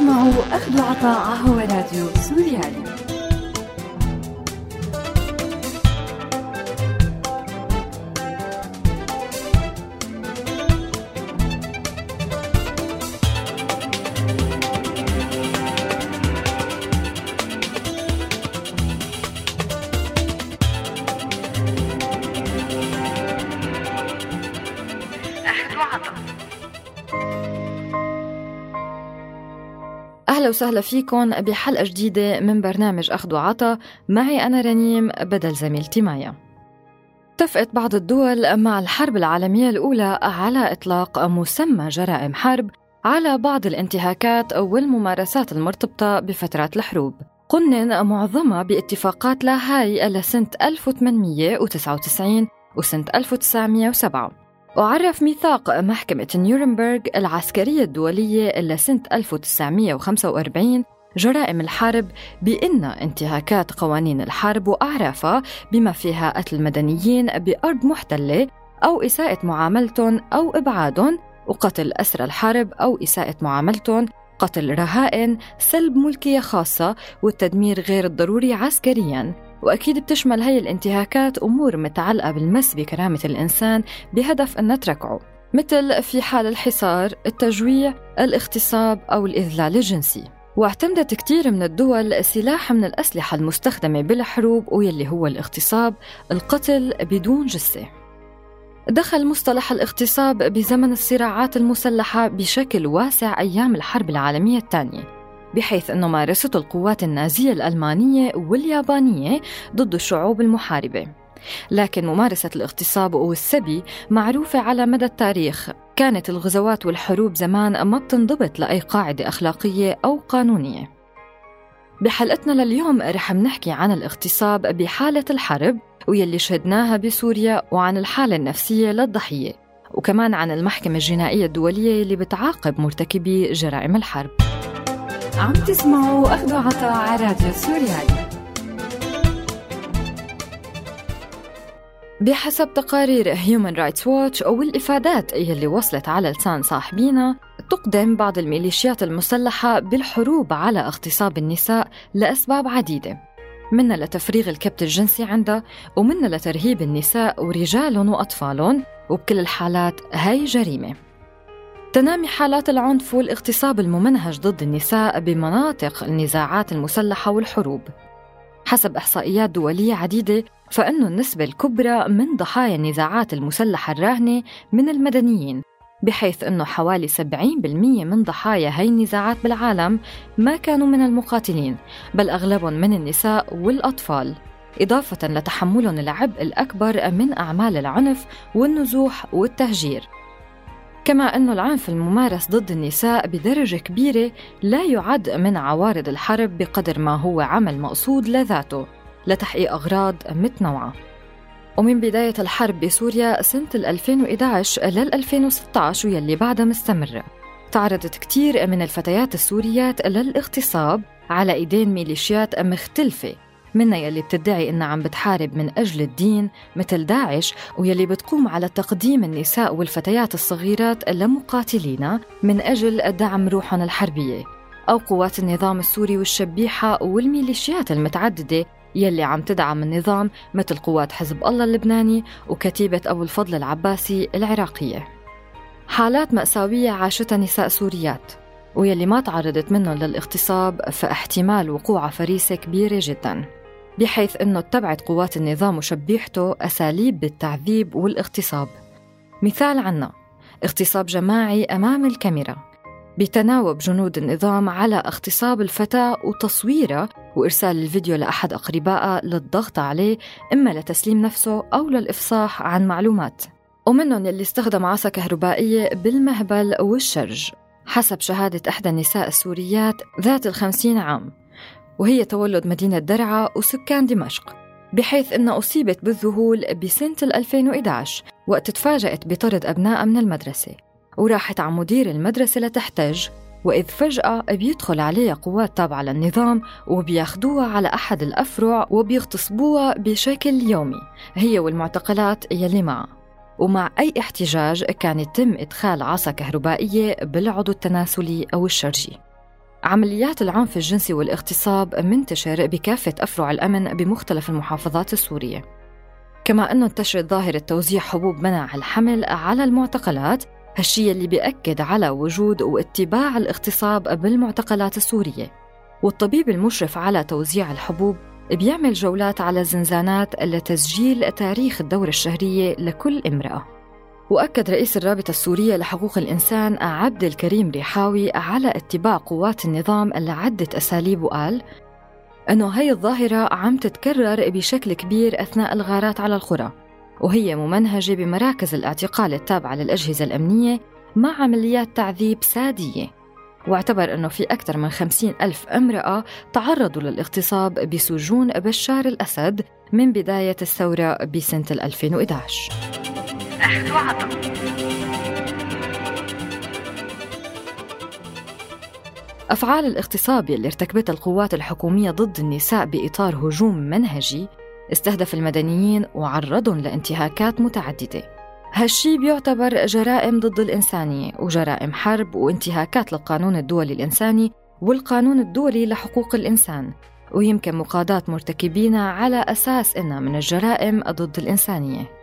تسمعوا أخذ وعطاء هو راديو سوريالي. أهلا وسهلا فيكم بحلقة جديدة من برنامج أخذ وعطا. معي أنا رنيم بدل زميلتي مايا. اتفقت بعض الدول مع الحرب العالمية الأولى على إطلاق مسمى جرائم حرب على بعض الانتهاكات والممارسات المرتبطة بفترات الحروب. قنن معظمها باتفاقات لاهاي لسنة 1899 وسنة 1907 وعرف ميثاق محكمة نيورنبرغ العسكرية الدولية لسنة 1945 جرائم الحرب بأن انتهاكات قوانين الحرب وأعرافها بما فيها قتل المدنيين بأرض محتلة أو إساءة معاملتهم أو إبعادهم وقتل أسرى الحرب أو إساءة معاملتهم قتل رهائن سلب ملكية خاصة والتدمير غير الضروري عسكرياً. وأكيد بتشمل هي الانتهاكات أمور متعلقة بالمس بكرامة الإنسان بهدف أن نتركعه مثل في حال الحصار، التجويع، الاغتصاب أو الإذلال الجنسي. واعتمدت كثير من الدول سلاح من الأسلحة المستخدمة بالحروب ويلي هو الاغتصاب القتل بدون جثة. دخل مصطلح الاغتصاب بزمن الصراعات المسلحة بشكل واسع أيام الحرب العالمية الثانية. بحيث أنه مارسته القوات النازية الألمانية واليابانية ضد الشعوب المحاربة. لكن ممارسة الاغتصاب والسبي معروفة على مدى التاريخ. كانت الغزوات والحروب زمان ما بتنضبط لأي قاعدة أخلاقية أو قانونية. بحلقتنا لليوم رح نحكي عن الاغتصاب بحالة الحرب ويلي شهدناها بسوريا وعن الحالة النفسية للضحية وكمان عن المحكمة الجنائية الدولية اللي بتعاقب مرتكبي جرائم الحرب. عم تسمعوا أخذوا عطاء على راديو سوريالي. بحسب تقارير هيومن رايتس واتش والإفادات يلي وصلت على لسان صاحبينا تقدم بعض الميليشيات المسلحة بالحروب على اغتصاب النساء لأسباب عديدة. منا لتفريغ الكبت الجنسي عندها ومنا لترهيب النساء ورجالهم وأطفالهم وبكل الحالات هاي جريمة. تنامي حالات العنف والاغتصاب الممنهج ضد النساء بمناطق النزاعات المسلحة والحروب. حسب إحصائيات دولية عديدة فإنه النسبة الكبرى من ضحايا النزاعات المسلحة الراهنة من المدنيين بحيث أنه حوالي 70% من ضحايا هاي النزاعات بالعالم ما كانوا من المقاتلين بل أغلبهم من النساء والأطفال. إضافة لتحملهم العبء الأكبر من أعمال العنف والنزوح والتهجير. كما أن العنف الممارس ضد النساء بدرجة كبيرة لا يعد من عوارض الحرب بقدر ما هو عمل مقصود لذاته لتحقيق أغراض متنوعة. ومن بداية الحرب بسوريا سنة 2011 لل 2016 واللي بعدها مستمرة تعرضت كثير من الفتيات السوريات للاغتصاب على إيدين ميليشيات مختلفة منها يلي بتدعي إنها عم بتحارب من أجل الدين مثل داعش ويلي بتقوم على تقديم النساء والفتيات الصغيرات لمقاتلينا من أجل دعم روحهم الحربية. أو قوات النظام السوري والشبيحة والميليشيات المتعددة يلي عم تدعم النظام مثل قوات حزب الله اللبناني وكتيبة أبو الفضل العباسي العراقية. حالات مأساوية عاشتها نساء سوريات ويلي ما تعرضت منهم للاغتصاب فاحتمال وقوع فريسة كبيرة جداً. بحيث أنه اتبعت قوات النظام وشبيحته أساليب بالتعذيب والاغتصاب. مثال عنا اغتصاب جماعي أمام الكاميرا. بتناوب جنود النظام على اغتصاب الفتاة وتصويرها وإرسال الفيديو لأحد أقربائها للضغط عليه إما لتسليم نفسه أو للإفصاح عن معلومات. ومنهم يلي استخدم عصا كهربائية بالمهبل والشرج. حسب شهادة إحدى النساء السوريات ذات الخمسين عام. وهي تولد مدينة درعا وسكان دمشق بحيث أنها أصيبت بالذهول بسنة 2011 وقت تفاجأت بطرد أبنائها من المدرسة وراحت على مدير المدرسة لتحتج وإذ فجأة بيدخل عليها قوات تابعة للنظام وبياخدوها على أحد الأفرع وبيغتصبوها بشكل يومي هي والمعتقلات يلي معها. ومع أي احتجاج كان يتم إدخال عصا كهربائية بالعضو التناسلي أو الشرجي. عمليات العنف الجنسي والاغتصاب منتشر بكافة أفرع الأمن بمختلف المحافظات السورية. كما أنه انتشرت ظاهرة توزيع حبوب منع الحمل على المعتقلات هالشي اللي بيأكد على وجود واتباع الاغتصاب بالمعتقلات السورية. والطبيب المشرف على توزيع الحبوب بيعمل جولات على الزنزانات لتسجيل تاريخ الدورة الشهرية لكل امرأة. وأكد رئيس الرابطة السورية لحقوق الإنسان عبد الكريم ريحاوي على اتباع قوات النظام لعدة أساليب وقال أنه هي الظاهرة عم تتكرر بشكل كبير أثناء الغارات على القرى وهي ممنهجة بمراكز الاعتقال التابعة للأجهزة الأمنية مع عمليات تعذيب سادية. واعتبر أنه في أكثر من خمسين ألف امرأة تعرضوا للاغتصاب بسجون بشار الأسد من بداية الثورة بسنة 2011 أخذ وعطا أفعال الاغتصاب اللي ارتكبتها القوات الحكومية ضد النساء بإطار هجوم منهجي استهدف المدنيين وعرضهم لانتهاكات متعددة. هالشي بيعتبر جرائم ضد الإنسانية وجرائم حرب وانتهاكات للقانون الدولي الإنساني والقانون الدولي لحقوق الإنسان ويمكن مقاضاة مرتكبينها على أساس إنها من الجرائم ضد الإنسانية.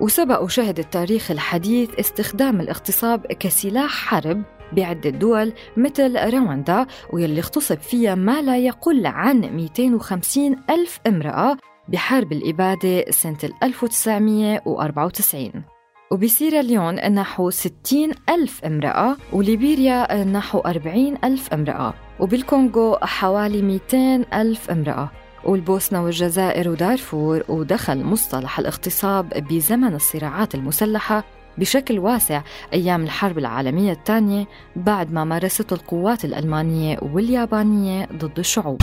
وسبق وشهد التاريخ الحديث استخدام الاغتصاب كسلاح حرب بعدة دول مثل رواندا واللي اغتصب فيها ما لا يقل عن 250 ألف امرأة بحرب الإبادة سنة 1994 وبسيراليون نحو 60 ألف امرأة وليبيريا نحو 40 ألف امرأة وبالكونغو حوالي 200 ألف امرأة. والبوسنة والجزائر ودارفور ودخل مصطلح الاغتصاب بزمن الصراعات المسلحة بشكل واسع أيام الحرب العالمية الثانية بعد ما مارسته القوات الألمانية واليابانية ضد الشعوب.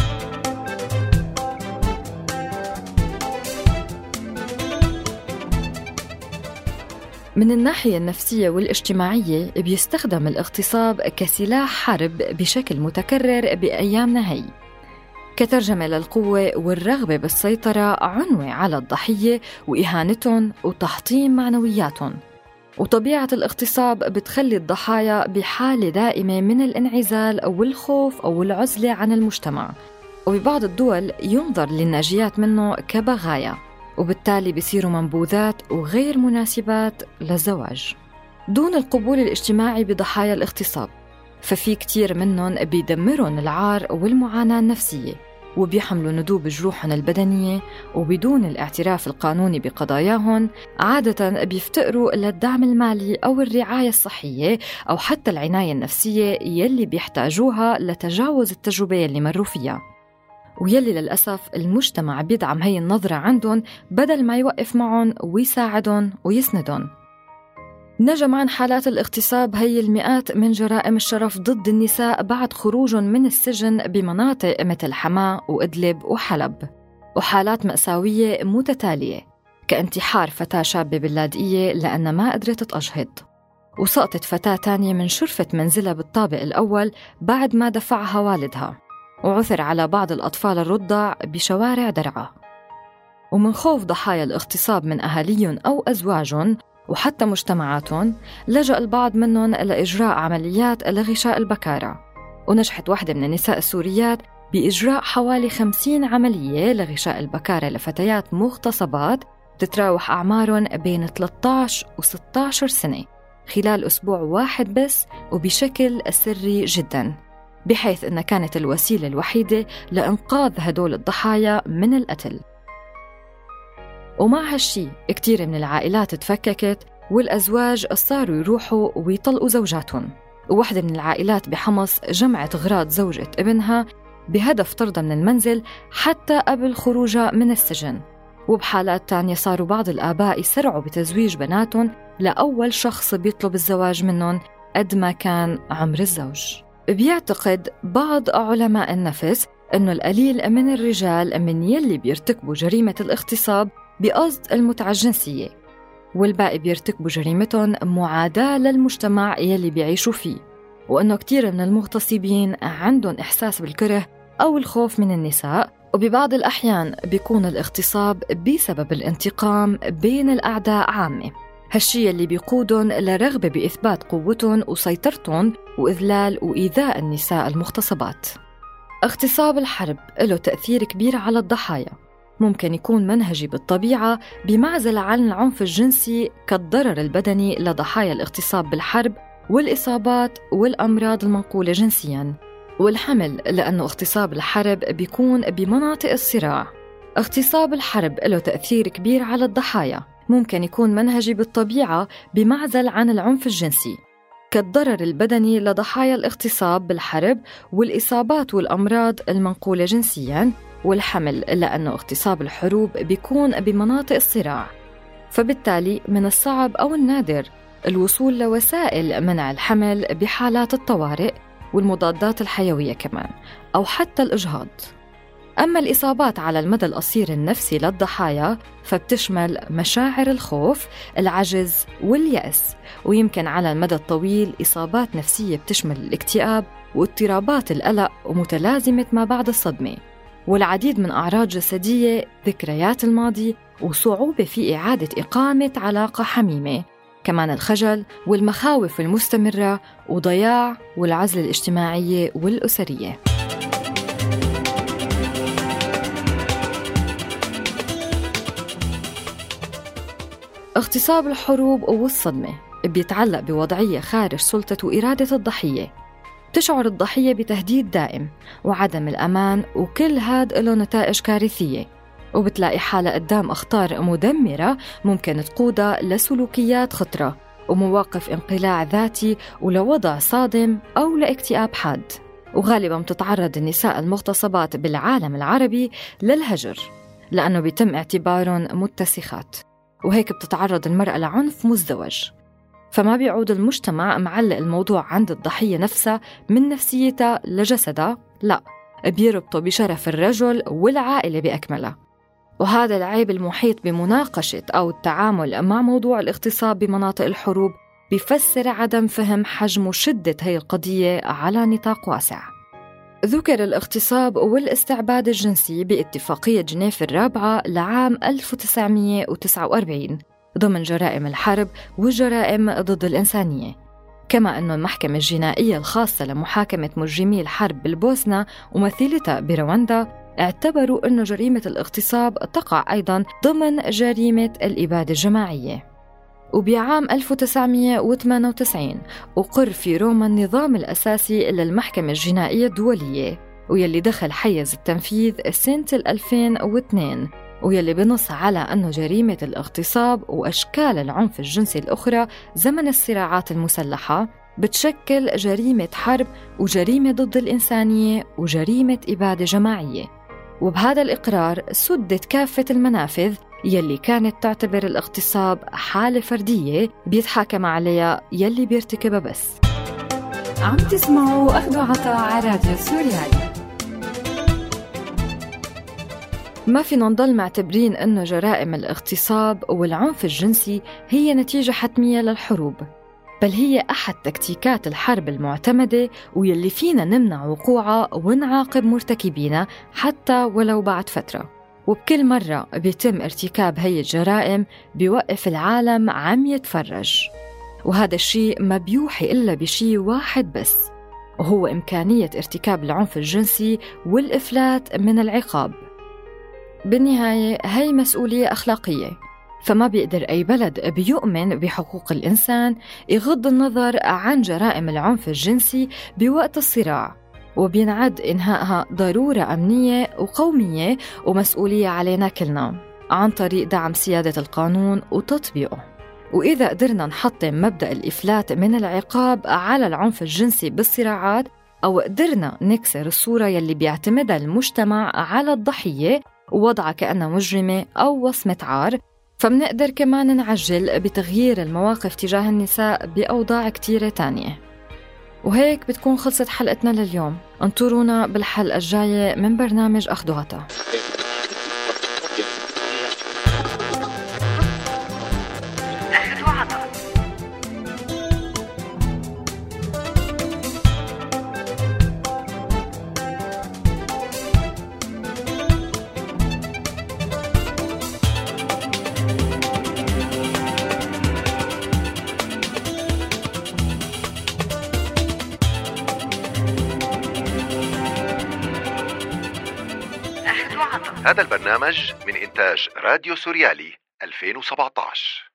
من الناحية النفسية والاجتماعية بيستخدم الاغتصاب كسلاح حرب بشكل متكرر بأيامنا هي. كترجمة للقوة والرغبة بالسيطرة عنوة على الضحية وإهانتهم وتحطيم معنوياتهم. وطبيعة الاغتصاب بتخلي الضحايا بحالة دائمة من الانعزال أو الخوف أو العزلة عن المجتمع. وببعض الدول ينظر للناجيات منه كبغايا وبالتالي بصيروا منبوذات وغير مناسبات للزواج. دون القبول الاجتماعي بضحايا الاغتصاب ففي كتير منهم بيدمرهم العار والمعاناة النفسية. وبيحملوا ندوب جروحهم البدنية وبدون الاعتراف القانوني بقضاياهم عادة بيفتقروا للدعم المالي أو الرعاية الصحية أو حتى العناية النفسية يلي بيحتاجوها لتجاوز التجربة اللي مروا فيها. ويلي للأسف المجتمع بيدعم هي النظرة عندهم بدل ما يوقف معهم ويساعدهم ويسندهم. نجم عن حالات الاغتصاب هي المئات من جرائم الشرف ضد النساء بعد خروجهم من السجن بمناطق مثل حماة وإدلب وحلب. وحالات مأساوية متتالية كانتحار فتاة شابة باللاذقية لأنها ما قدرت تأجهض. وسقطت فتاة تانية من شرفة منزلها بالطابق الأول بعد ما دفعها والدها. وعثر على بعض الأطفال الرضع بشوارع درعا. ومن خوف ضحايا الاغتصاب من أهاليهم أو أزواجهم وحتى مجتمعاتهم لجأ البعض منهم لإجراء عمليات لغشاء البكارة ونجحت واحدة من النساء السوريات بإجراء حوالي 50 عملية لغشاء البكارة لفتيات مغتصبات تتراوح أعمارهم بين 13 و 16 سنة خلال أسبوع واحد بس وبشكل سري جدا بحيث أنها كانت الوسيلة الوحيدة لإنقاذ هدول الضحايا من القتل. ومع هالشي كتير من العائلات تفككت والأزواج صاروا يروحوا ويطلقوا زوجاتهم. ووحدة من العائلات بحمص جمعت غراض زوجة ابنها بهدف طردها من المنزل حتى قبل خروجها من السجن. وبحالات تانية صاروا بعض الآباء يسرعوا بتزويج بناتهم لأول شخص بيطلب الزواج منهم قد ما كان عمر الزوج. بيعتقد بعض علماء النفس أنه القليل من الرجال من يلي بيرتكبوا جريمة الاغتصاب بقصد المتعة الجنسية والباقي بيرتكبوا جريمتهم معاداة للمجتمع يلي بيعيشوا فيه وأنه كتير من المغتصبين عندهم إحساس بالكره أو الخوف من النساء وببعض الأحيان بيكون الاغتصاب بسبب الانتقام بين الأعداء عامة. هالشي اللي بيقودهم لرغبة بإثبات قوتهم وسيطرتهم وإذلال وإيذاء النساء المغتصبات. اغتصاب الحرب له تأثير كبير على الضحايا. ممكن يكون منهجي بالطبيعة بمعزل عن العنف الجنسي كالضرر البدني لضحايا الاغتصاب بالحرب والإصابات والأمراض المنقولة جنسياً. والحمل لأنه اغتصاب الحرب بيكون بمناطق الصراع. اغتصاب الحرب له تأثير كبير على الضحايا. ممكن يكون منهجي بالطبيعة بمعزل عن العنف الجنسي. كالضرر البدني لضحايا الاغتصاب بالحرب والإصابات والأمراض المنقولة جنسياً. والحمل لأنه اغتصاب الحروب بيكون بمناطق الصراع. فبالتالي من الصعب أو النادر الوصول لوسائل منع الحمل بحالات الطوارئ والمضادات الحيوية كمان أو حتى الإجهاض. أما الإصابات على المدى القصير النفسي للضحايا فبتشمل مشاعر الخوف، العجز واليأس، ويمكن على المدى الطويل إصابات نفسية بتشمل الاكتئاب واضطرابات القلق ومتلازمة ما بعد الصدمة، والعديد من أعراض جسدية، ذكريات الماضي، وصعوبة في إعادة إقامة علاقة حميمة، كمان الخجل والمخاوف المستمرة وضياع والعزلة الاجتماعية والأسرية. اغتصاب الحروب والصدمة بيتعلق بوضعية خارج سلطة وإرادة الضحية تشعر الضحية بتهديد دائم وعدم الأمان وكل هاد له نتائج كارثية. وبتلاقي حالة قدام أخطار مدمرة ممكن تقودها لسلوكيات خطرة ومواقف انقلاع ذاتي ولوضع صادم أو لاكتئاب حاد. وغالبا بتتعرض النساء المغتصبات بالعالم العربي للهجر لأنه بيتم اعتبارهم متسخات. وهيك بتتعرض المرأة لعنف مزدوج. فما بيعود المجتمع معلق الموضوع عند الضحية نفسها من نفسيتها لجسدها؟ لا بيربطوا بشرف الرجل والعائلة بأكملها. وهذا العيب المحيط بمناقشة أو التعامل مع موضوع الاغتصاب بمناطق الحروب بيفسر عدم فهم حجم وشدة هي القضية على نطاق واسع. ذكر الاغتصاب والاستعباد الجنسي باتفاقية جنيف الرابعة لعام 1949 ضمن جرائم الحرب والجرائم ضد الإنسانية. كما أن المحكمة الجنائية الخاصة لمحاكمة مجرمي الحرب بالبوسنة ومثيلتها برواندا اعتبروا أن جريمة الاغتصاب تقع أيضا ضمن جريمة الإبادة الجماعية. وبعام 1998 أقر في روما النظام الأساسي للمحكمة الجنائية الدولية ويلي دخل حيز التنفيذ سنة 2002 ويلي بنص على أنه جريمة الاغتصاب وأشكال العنف الجنسي الأخرى زمن الصراعات المسلحة بتشكل جريمة حرب وجريمة ضد الإنسانية وجريمة إبادة جماعية. وبهذا الإقرار سدت كافة المنافذ يلي كانت تعتبر الاغتصاب حالة فردية بيتحاكم عليها يلي بيرتكبها بس. عم تسمعوا أخذوا عطاء على راديو سوريالي. ما فينا نضل معتبرين أنه جرائم الاغتصاب والعنف الجنسي هي نتيجة حتمية للحروب بل هي أحد تكتيكات الحرب المعتمدة ويلي فينا نمنع وقوعها ونعاقب مرتكبينها حتى ولو بعد فترة. وبكل مرة بيتم ارتكاب هي الجرائم بيوقف العالم عم يتفرج. وهذا الشيء ما بيوحي إلا بشيء واحد بس وهو إمكانية ارتكاب العنف الجنسي والإفلات من العقاب. بالنهاية هي مسؤولية أخلاقية. فما بيقدر أي بلد بيؤمن بحقوق الإنسان يغض النظر عن جرائم العنف الجنسي بوقت الصراع. وبينعد إنهائها ضرورة أمنية وقومية ومسؤولية علينا كلنا عن طريق دعم سيادة القانون وتطبيقه. وإذا قدرنا نحطم مبدأ الإفلات من العقاب على العنف الجنسي بالصراعات أو قدرنا نكسر الصورة يلي بيعتمدها المجتمع على الضحية ووضعها كأنها مجرمة أو وصمة عار فمنقدر كمان نعجل بتغيير المواقف تجاه النساء بأوضاع كتيرة تانية. وهيك بتكون خلصت حلقتنا لليوم. انطرونا بالحلقة الجاية من برنامج أخذ هذا البرنامج من إنتاج راديو سوريالي 2017